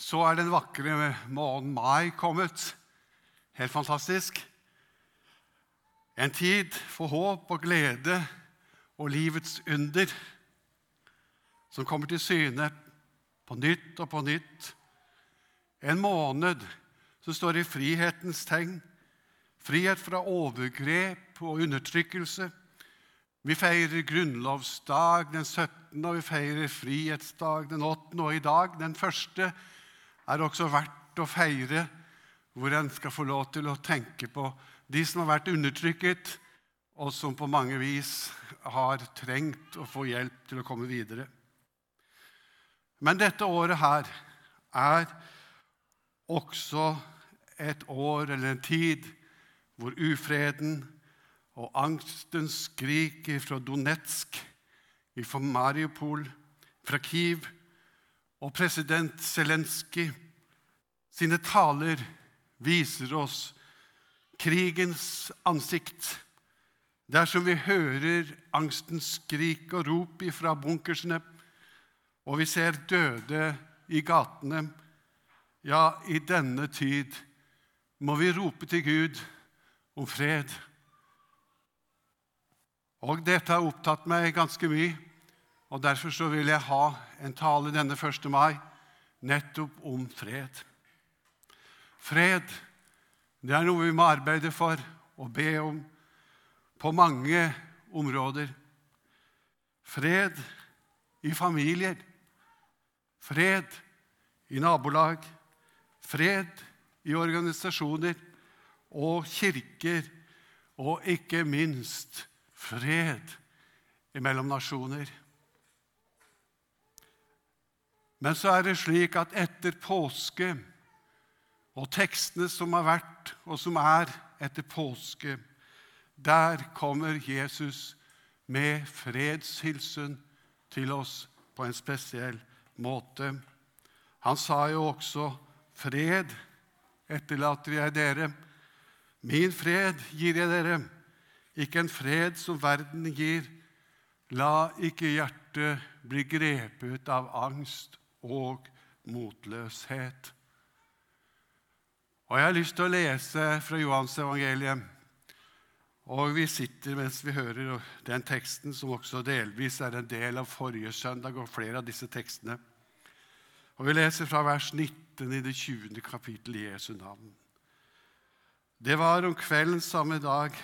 så er den vakre måneden mai kommet. Helt fantastisk. En tid for håp og glede og livets under som kommer til syne på nytt og på nytt. En måned som står i frihetens tegn. Frihet fra overgrep og undertrykkelse. Vi feirer grunnlovsdag den 17., og vi feirer frihetsdag den 8., og i dag, den første, er også verdt å feire, hvor en skal få lov til å tenke på de som har vært undertrykket, og som på mange vis har trengt å få hjelp til å komme videre. Men dette året her er også et år eller en tid hvor ufreden og angsten skriker fra Donetsk, fra Mariupol, fra Kiev og president Zelenskyj sine taler viser oss krigens ansikt. Dersom vi hører angstens skrik og rop ifra bunkersene, og vi ser døde i gatene, ja, i denne tid må vi rope til Gud om fred. Og dette har opptatt meg ganske mye. Og Derfor så vil jeg ha en tale denne 1. mai nettopp om fred. Fred det er noe vi må arbeide for og be om på mange områder. Fred i familier, fred i nabolag, fred i organisasjoner og kirker, og ikke minst fred mellom nasjoner. Men så er det slik at etter påske og tekstene som har vært, og som er etter påske, der kommer Jesus med fredshilsen til oss på en spesiell måte. Han sa jo også 'Fred etterlater jeg dere'. Min fred gir jeg dere, ikke en fred som verden gir. La ikke hjertet bli grepet av angst og motløshet. Og Jeg har lyst til å lese fra Johans evangelium. Og vi sitter mens vi hører den teksten, som også delvis er en del av forrige søndag, og flere av disse tekstene. Og Vi leser fra vers 19 i det 20. kapittel i Jesu navn. Det var om kvelden samme dag,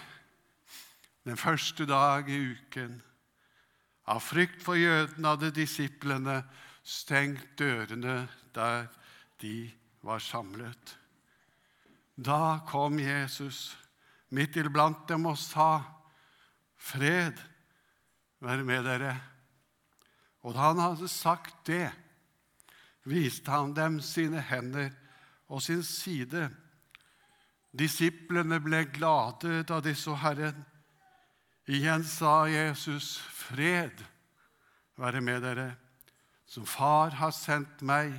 den første dag i uken. Av frykt for jødene hadde disiplene stengt dørene der de var samlet. Da kom Jesus midt iblant dem og sa, 'Fred være med dere.' Og da han hadde sagt det, viste han dem sine hender og sin side. Disiplene ble glade da de så Herren. Igjen sa Jesus, 'Fred være med dere.' Som Far har sendt meg,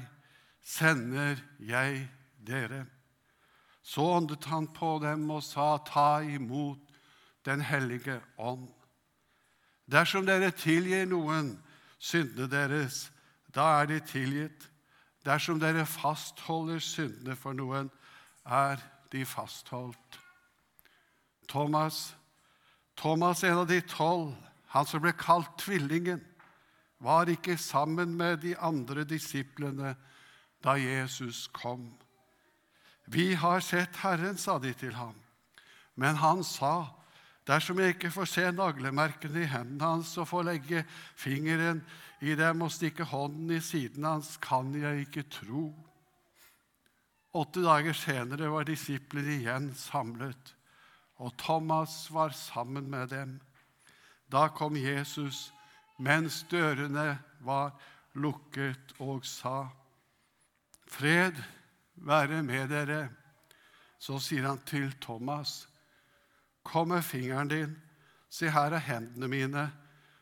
sender jeg dere. Så åndet han på dem og sa, Ta imot Den hellige ånd. Dersom dere tilgir noen syndene deres, da er de tilgitt. Dersom dere fastholder syndene for noen, er de fastholdt. Thomas, Thomas, en av de tolv, han som ble kalt Tvillingen, var ikke sammen med de andre disiplene da Jesus kom. Vi har sett Herren, sa de til ham. Men han sa, dersom jeg ikke får se naglemerkene i hendene hans og får legge fingeren i dem og stikke hånden i siden hans, kan jeg ikke tro. Åtte dager senere var disiplene igjen samlet, og Thomas var sammen med dem. Da kom Jesus mens dørene var lukket, og sa, 'Fred være med dere.' Så sier han til Thomas, 'Kom med fingeren din, se her er hendene mine.'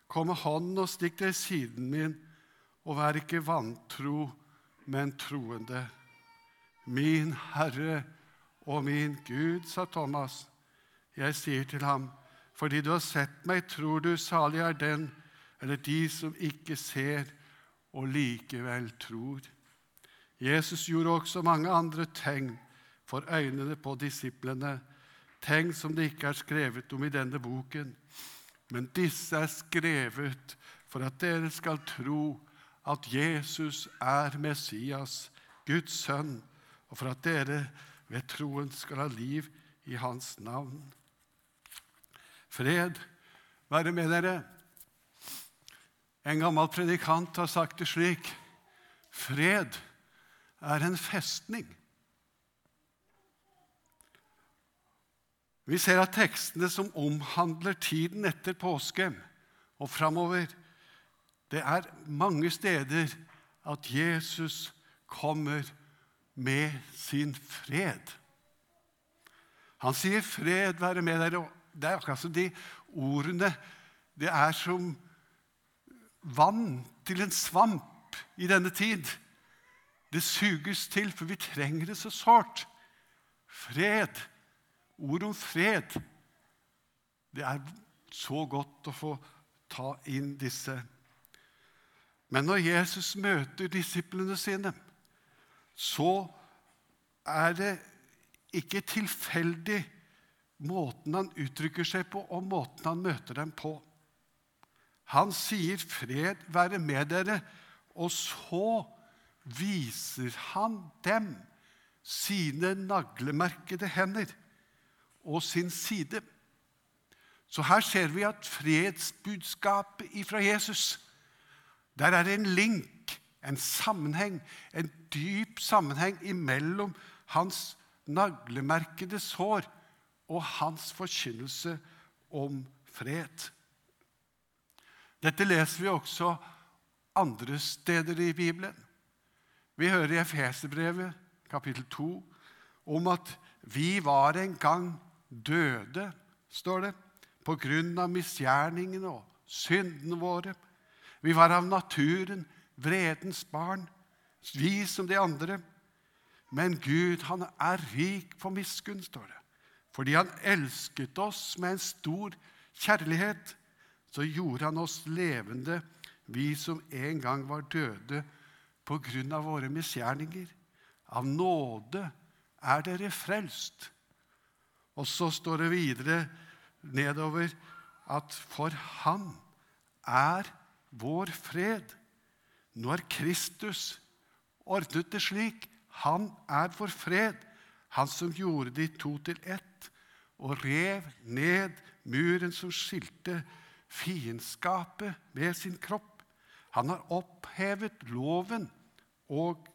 'Kom med hånden og stikk deg i siden min, og vær ikke vantro, men troende.' 'Min Herre og min Gud', sa Thomas. Jeg sier til ham, 'Fordi du har sett meg, tror du salig er den' eller de som ikke ser og likevel tror. Jesus gjorde også mange andre tegn for øynene på disiplene, tegn som det ikke er skrevet om i denne boken. Men disse er skrevet for at dere skal tro at Jesus er Messias, Guds sønn, og for at dere ved troen skal ha liv i hans navn. Fred være med dere. En gammel predikant har sagt det slik Fred er en festning. Vi ser at tekstene som omhandler tiden etter påske og framover, det er mange steder at Jesus kommer med sin fred. Han sier 'fred være med dere'. Det er akkurat som de ordene Det er som vann til en svamp i denne tid. Det suges til, for vi trenger det så sårt. Fred. Ord om fred. Det er så godt å få ta inn disse. Men når Jesus møter disiplene sine, så er det ikke tilfeldig måten han uttrykker seg på, og måten han møter dem på. Han sier 'fred være med dere', og så viser han dem sine naglemerkede hender og sin side. Så her ser vi at fredsbudskapet ifra Jesus Der er en link, en sammenheng, en dyp sammenheng imellom hans naglemerkede sår og hans forkynnelse om fred. Dette leser vi også andre steder i Bibelen. Vi hører i Efeserbrevet, kapittel 2, om at vi var en gang døde, står det, på grunn av misgjerningene og syndene våre. Vi var av naturen vredens barn, vi som de andre. Men Gud, han er rik på miskunn, står det. Fordi han elsket oss med en stor kjærlighet, så gjorde han oss levende, vi som en gang var døde på grunn av våre misgjerninger. Av nåde er dere frelst. Og så står det videre nedover at for Han er vår fred. Nå er Kristus ordnet det slik. Han er vår fred, han som gjorde de to til ett og rev ned muren som skilte fiendskapet med sin kropp. Han har opphevet loven og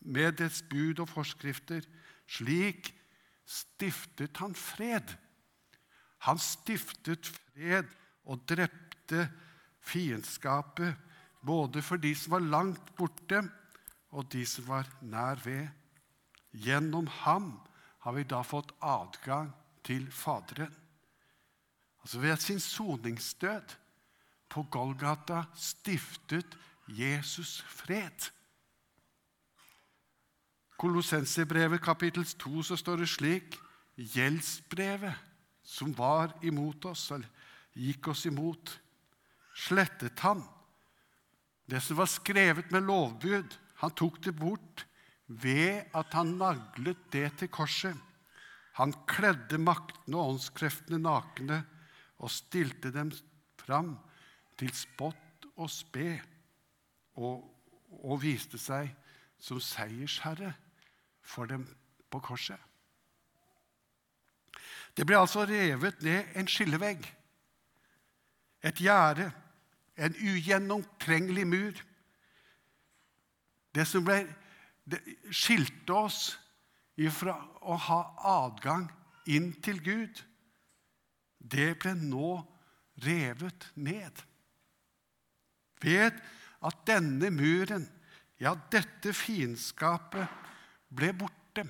med dets bud og forskrifter. Slik stiftet han fred. Han stiftet fred og drepte fiendskapet, både for de som var langt borte, og de som var nær ved. Gjennom ham har vi da fått adgang til Faderen. Altså Ved sin soningsdød på Golgata stiftet Jesus fred. Kolossensebrevet kapittel 2 så står det slik Gjeldsbrevet som var imot oss, eller gikk oss imot, slettet han. Det som var skrevet med lovbud, han tok det bort ved at han naglet det til korset. Han kledde maktene og åndskreftene nakne og stilte dem fram til spott og spe, og, og viste seg som seiersherre for dem på korset. Det ble altså revet ned en skillevegg, et gjerde, en ugjennomtrengelig mur. Det som ble, det skilte oss fra å ha adgang inn til Gud, det ble nå revet ned. Ved at denne muren, ja, dette fiendskapet, ble borte,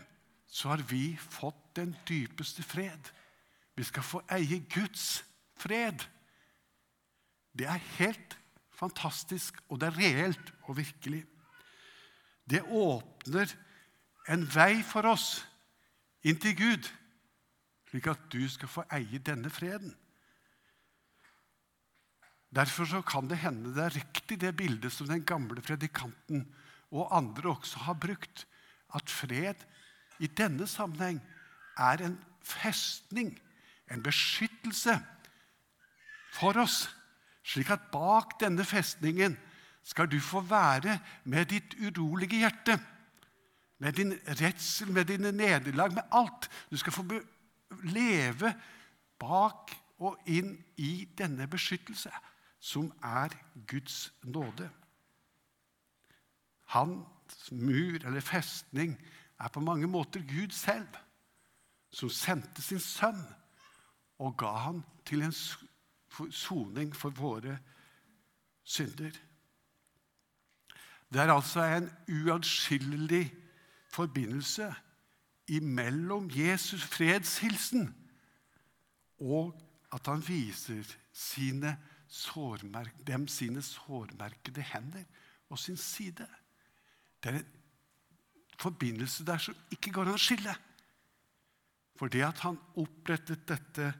så har vi fått den dypeste fred. Vi skal få eie Guds fred. Det er helt fantastisk, og det er reelt og virkelig. Det åpner en vei for oss inn til Gud, slik at du skal få eie denne freden. Derfor så kan det hende det er riktig, det bildet som den gamle predikanten og andre også har brukt, at fred i denne sammenheng er en festning, en beskyttelse for oss, slik at bak denne festningen skal du få være med ditt urolige hjerte, med din redsel, med dine nederlag, med alt. Du skal få leve bak og inn i denne beskyttelse, som er Guds nåde. Hans mur eller festning er på mange måter Gud selv, som sendte sin sønn og ga han til en soning for våre synder. Det er altså en uatskillelig forbindelse imellom Jesus' fredshilsen og at han viser sine dem sine sårmerkede hender og sin side. Det er en forbindelse der som ikke går an å skille. For det at han opprettet dette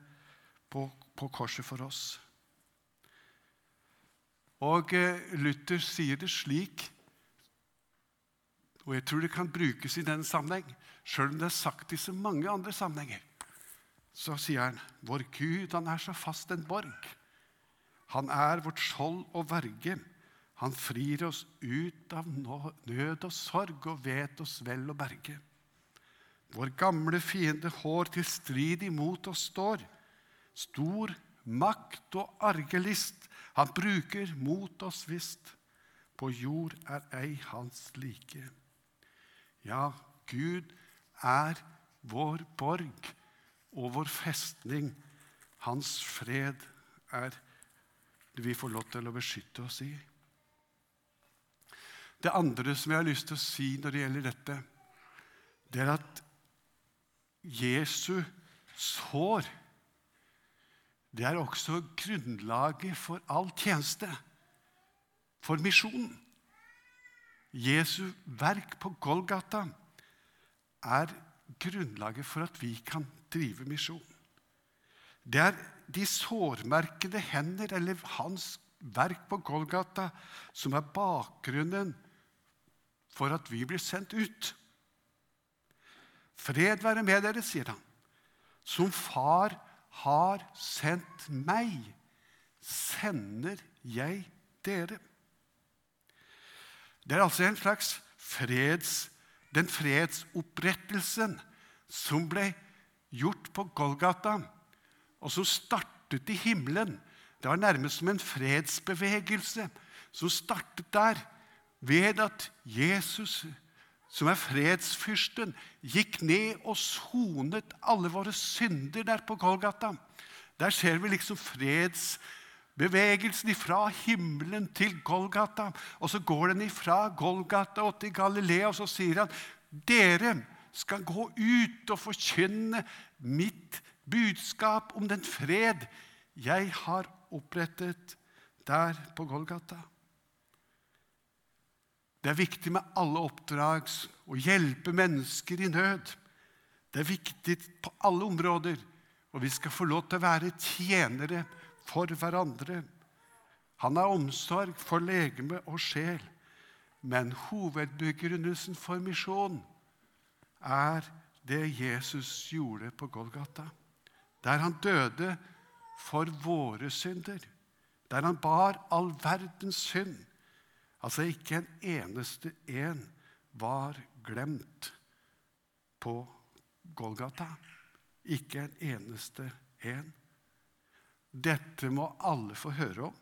på, på korset for oss. Og eh, Luther sier det slik, og jeg tror det kan brukes i den sammenheng, sjøl om det er sagt i så mange andre sammenhenger. Så sier han, 'Vår Gud, han er så fast en borg.' Han er vårt skjold og verge. Han frir oss ut av nød og sorg og vet oss vel å berge. Vår gamle fiende hår til strid imot oss står. Stor makt og argelist han bruker mot oss visst. På jord er ei hans like. Ja, Gud er vår borg og vår festning. Hans fred er det vi får lov til å beskytte oss i. Det andre som jeg har lyst til å si når det gjelder dette, det er at Jesu sår det er også grunnlaget for all tjeneste, for misjonen. Jesu verk på Golgata er grunnlaget for at vi kan drive misjon. Det er de sårmerkede hender, eller hans verk på Golgata, som er bakgrunnen for at vi blir sendt ut. Fred være med dere, sier han. Som far har sendt meg, sender jeg dere. Det er altså en slags freds, den fredsopprettelsen som ble gjort på Golgata, og som startet i himmelen. Det var nærmest som en fredsbevegelse som startet der, ved at Jesus som er fredsfyrsten, gikk ned og sonet alle våre synder der på Golgata. Der ser vi liksom fredsbevegelsen ifra himmelen til Golgata. Og så går den ifra Golgata og til Galilea, og så sier han dere skal gå ut og forkynne mitt budskap om den fred jeg har opprettet der på Golgata. Det er viktig med alle oppdrag å hjelpe mennesker i nød. Det er viktig på alle områder, og vi skal få lov til å være tjenere for hverandre. Han har omsorg for legeme og sjel, men hovedbegrunnelsen for misjon er det Jesus gjorde på Golgata, der han døde for våre synder, der han bar all verdens synd Altså ikke en eneste en var glemt på Golgata. Ikke en eneste en. Dette må alle få høre om.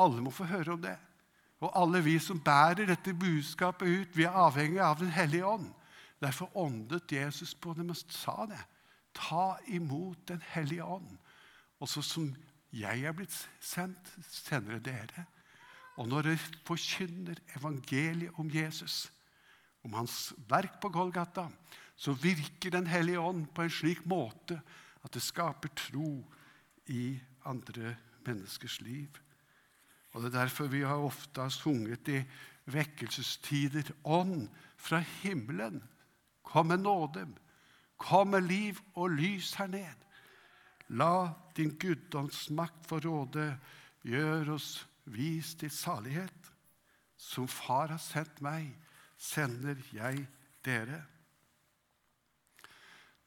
Alle må få høre om det. Og alle vi som bærer dette budskapet ut, vi er avhengig av Den hellige ånd. Derfor åndet Jesus på dem og sa det. Ta imot Den hellige ånd. Og så som jeg er blitt sendt, sender dere. Og når dere forkynner evangeliet om Jesus, om hans verk på Golgata, så virker Den hellige ånd på en slik måte at det skaper tro i andre menneskers liv. Og Det er derfor vi har ofte sunget i vekkelsestider Ånd fra himmelen, kom med nåde, kom med liv og lys her ned. La din guddomsmakt få råde, gjør oss vis til salighet. Som Far har sendt meg, sender jeg dere.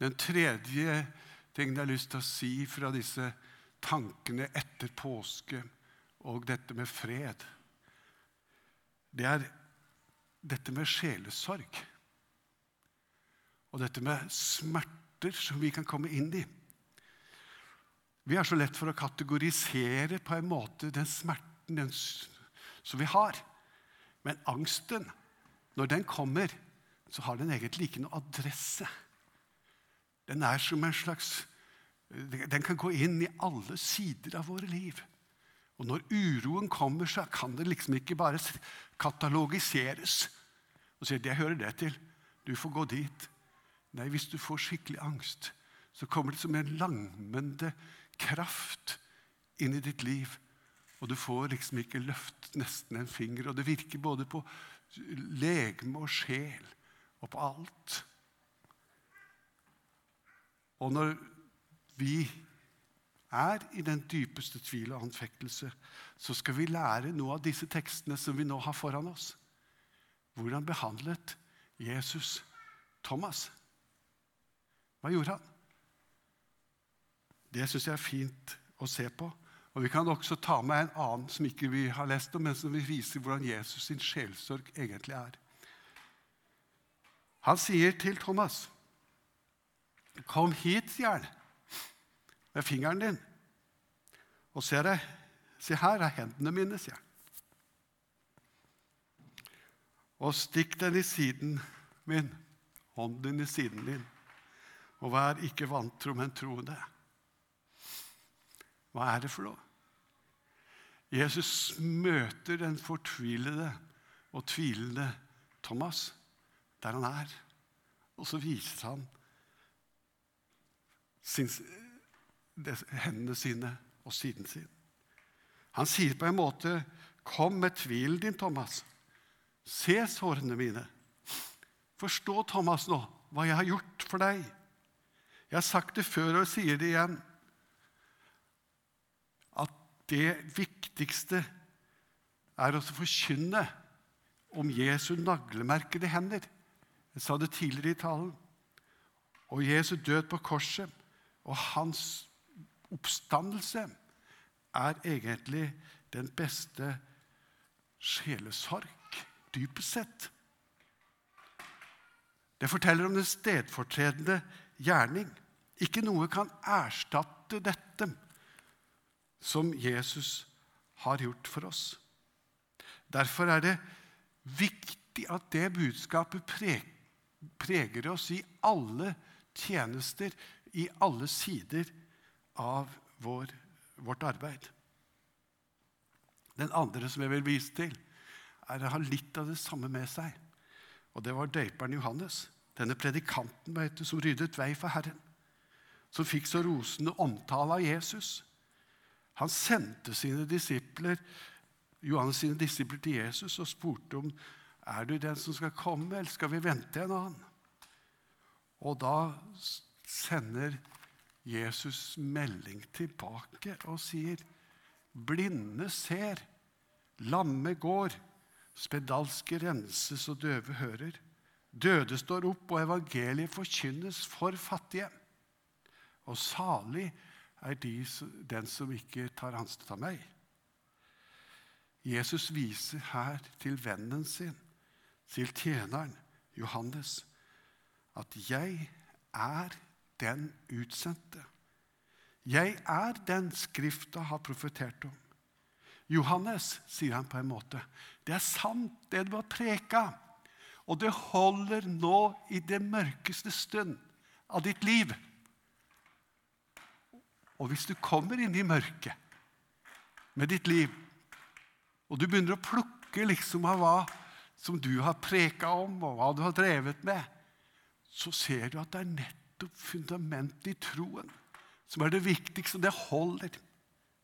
Den tredje tingen jeg har lyst til å si fra disse tankene etter påske og dette med fred, det er dette med sjelesorg. Og dette med smerter som vi kan komme inn i. Vi er så lett for å kategorisere på en måte den smerten den, som vi har. Men angsten, når den kommer, så har den egentlig ikke noe adresse. Den er som en slags Den kan gå inn i alle sider av våre liv. Og når uroen kommer, så kan det liksom ikke bare katalogiseres og si 'Jeg hører det til. Du får gå dit. Nei, hvis du får skikkelig angst, så kommer det som en langmende kraft inn i ditt liv. Og du får liksom ikke løft nesten en finger. Og det virker både på legeme og sjel og på alt. Og når vi er i den dypeste tvil og anfektelse, så skal vi lære noe av disse tekstene som vi nå har foran oss. Hvordan behandlet Jesus Thomas? Hva gjorde han? Det syns jeg er fint å se på. Og Vi kan også ta med en annen som ikke vi har lest om, men som vil vise hvordan Jesus sin sjelsorg egentlig er. Han sier til Thomas, 'Kom hit', sier han, med fingeren din. Og se, deg, se her er hendene mine, sier han. Og stikk den i siden min, hånden din i siden din, og vær ikke vantro, men troende. Hva er det for noe? Jesus møter den fortvilede og tvilende Thomas der han er. Og så viser han sin, hendene sine og siden sin. Han sier på en måte, 'Kom med tvilen din, Thomas. Se sårene mine.' Forstå, Thomas, nå hva jeg har gjort for deg. Jeg har sagt det før og sier det igjen At det viktigste er å forkynne om Jesu naglemerkede hender. Jeg sa det tidligere i talen. Og Jesu død på korset og hans oppstandelse er egentlig den beste sjelesorg, dypest sett. Det forteller om den stedfortredende gjerning. Ikke noe kan erstatte dette som Jesus har gjort for oss. Derfor er det viktig at det budskapet preger oss i alle tjenester, i alle sider av vår, vårt arbeid. Den andre som jeg vil vise til, er å ha litt av det samme med seg. Og det var døperen Johannes, denne predikanten du, som ryddet vei for Herren. Som fikk så rosende omtale av Jesus. Han sendte sine disipler, Johannes sine disipler til Jesus og spurte om er du den som skal komme, eller skal vi vente en annen. Og da sender Jesus melding tilbake og sier, blinde ser, lamme går, spedalske renses og døve hører. Døde står opp, og evangeliet forkynnes for fattige. Og salig er de, den som ikke tar anstøt av meg. Jesus viser her til vennen sin, til tjeneren Johannes, at 'jeg er den utsendte'. Jeg er den Skrifta har profetert om. Johannes, sier han på en måte, det er sant, det du har preka. Og det holder nå i det mørkeste stund av ditt liv. Og hvis du kommer inn i mørket med ditt liv, og du begynner å plukke liksom av hva som du har preka om, og hva du har drevet med, så ser du at det er nettopp fundamentet i troen som er det viktigste. Det holder.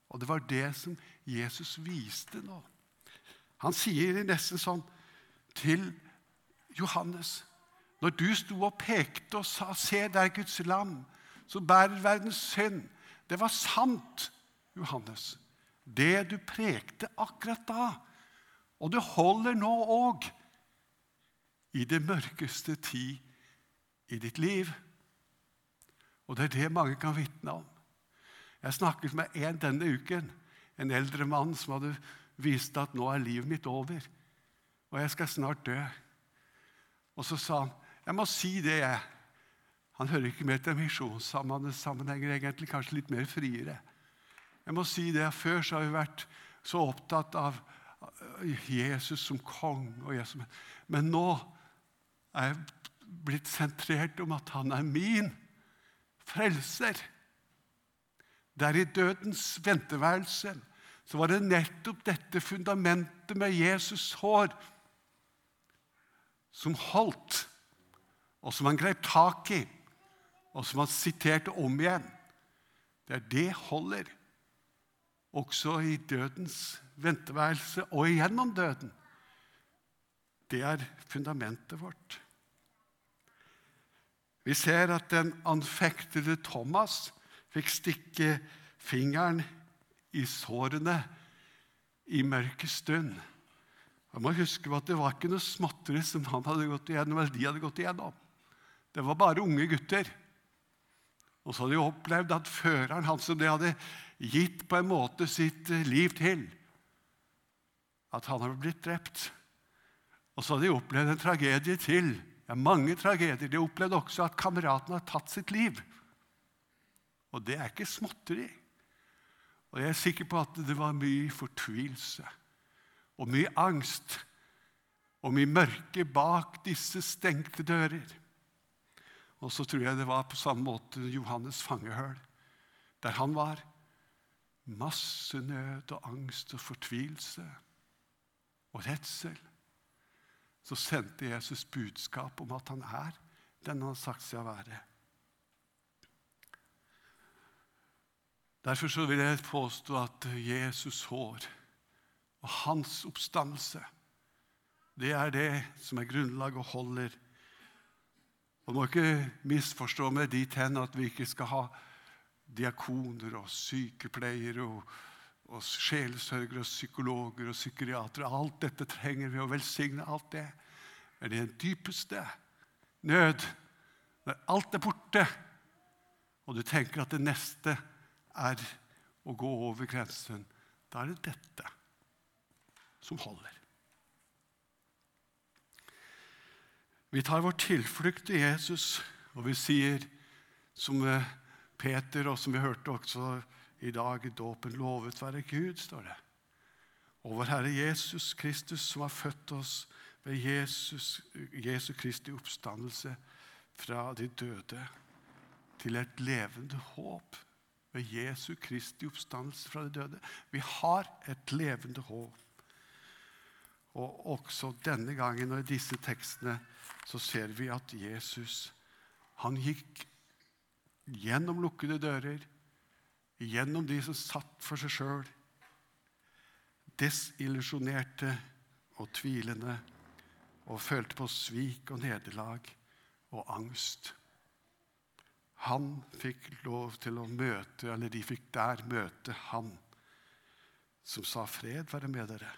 Og det var det som Jesus viste nå. Han sier nesten sånn til Johannes Når du sto og pekte og sa 'Se, det er Guds lam som bærer verdens synd', det var sant, Johannes, det du prekte akkurat da. Og det holder nå òg i det mørkeste tid i ditt liv. Og det er det mange kan vitne om. Jeg snakket med en denne uken, en eldre mann som hadde vist at nå er livet mitt over, og jeg skal snart dø. Og så sa han, 'Jeg må si det, jeg.' Han hører ikke med til misjonssammenhenger, egentlig kanskje litt mer friere. Jeg må si det, Før så har vi vært så opptatt av Jesus som kong. Jesus. Men nå er jeg blitt sentrert om at han er min frelser. Der i dødens venteværelse så var det nettopp dette fundamentet med Jesus' hår som holdt, og som han grep tak i, og som han siterte om igjen. Det er det holder, også i dødens venteværelse og igjennom døden. Det er fundamentet vårt. Vi ser at den anfektede Thomas fikk stikke fingeren i sårene i mørkets stund. Jeg må huske at Det var ikke noe småtteri som han hadde gått igjennom, eller de hadde gått igjennom. Det var bare unge gutter. Og så hadde de opplevd at føreren, han som de hadde gitt på en måte sitt liv til, at han hadde blitt drept. Og så hadde de opplevd en tragedie til. Ja, mange tragedier. De opplevde også at kameraten har tatt sitt liv. Og det er ikke småtteri. Og jeg er sikker på at det var mye fortvilelse og mye angst og mye mørke bak disse stengte dører. Og så tror jeg det var på samme måte Johannes fangehøl, der han var. Masse nød og angst og fortvilelse og redsel. Så sendte Jesus budskap om at han er den han har sagt seg å være. Derfor så vil jeg påstå at Jesus' hår og hans oppstandelse, det er det som er grunnlaget og holder. Og må ikke misforstå meg dit hen at vi ikke skal ha diakoner og sykepleiere og, og sjelesørgere og psykologer og psykiatere. Alt dette trenger vi å velsigne. alt det. Men er den dypeste nød, når alt er borte, og du tenker at det neste er å gå over grensen, da er det dette som holder. Vi tar vår tilflukt til Jesus, og vi sier som eh, Peter, og som vi hørte også i dag i dåpen, lovet være Gud, står det. Og vår Herre Jesus Kristus, som har født oss ved Jesus, Jesus Kristi oppstandelse fra de døde til et levende håp ved Jesu Kristi oppstandelse fra de døde. Vi har et levende håp. Og også denne gangen og i disse tekstene så ser vi at Jesus han gikk gjennom lukkede dører, gjennom de som satt for seg sjøl, desillusjonerte og tvilende, og følte på svik og nederlag og angst. Han fikk lov til å møte, eller de fikk der møte han som sa 'fred være med dere'.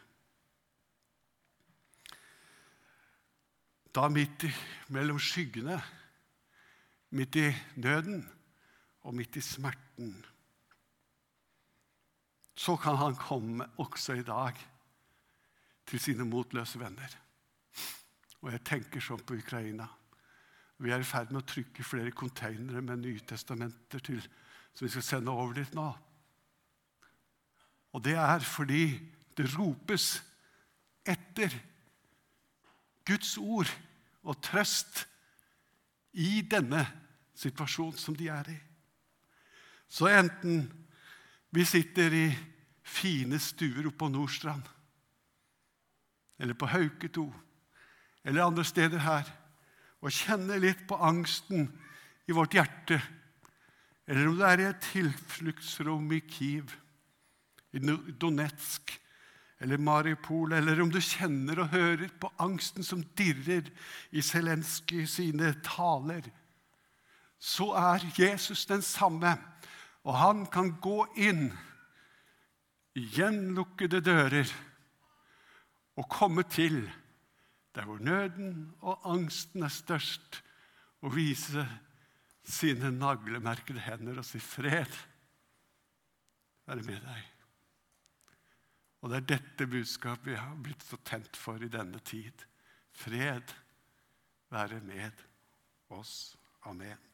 Da midt i, mellom skyggene, midt i nøden og midt i smerten, så kan han komme også i dag til sine motløse venner. Og jeg tenker sånn på Ukraina. Vi er i ferd med å trykke flere konteinere med Nytestamenter til, som vi skal sende over dit nå. Og det er fordi det ropes etter Guds ord og trøst i denne situasjonen som de er i. Så enten vi sitter i fine stuer oppe på Nordstrand, eller på Hauketo, eller andre steder her, og kjenner litt på angsten i vårt hjerte, eller om det er i et tilfluktsrom i Kiev, i Donetsk eller Maripol, eller om du kjenner og hører på angsten som dirrer i Zelenskyj sine taler, så er Jesus den samme, og han kan gå inn i gjenlukkede dører og komme til der hvor nøden og angsten er størst, og vise sine naglemerkede hender og si 'fred', være med deg. Og det er dette budskapet vi har blitt så tent for i denne tid. Fred være med oss. Amen.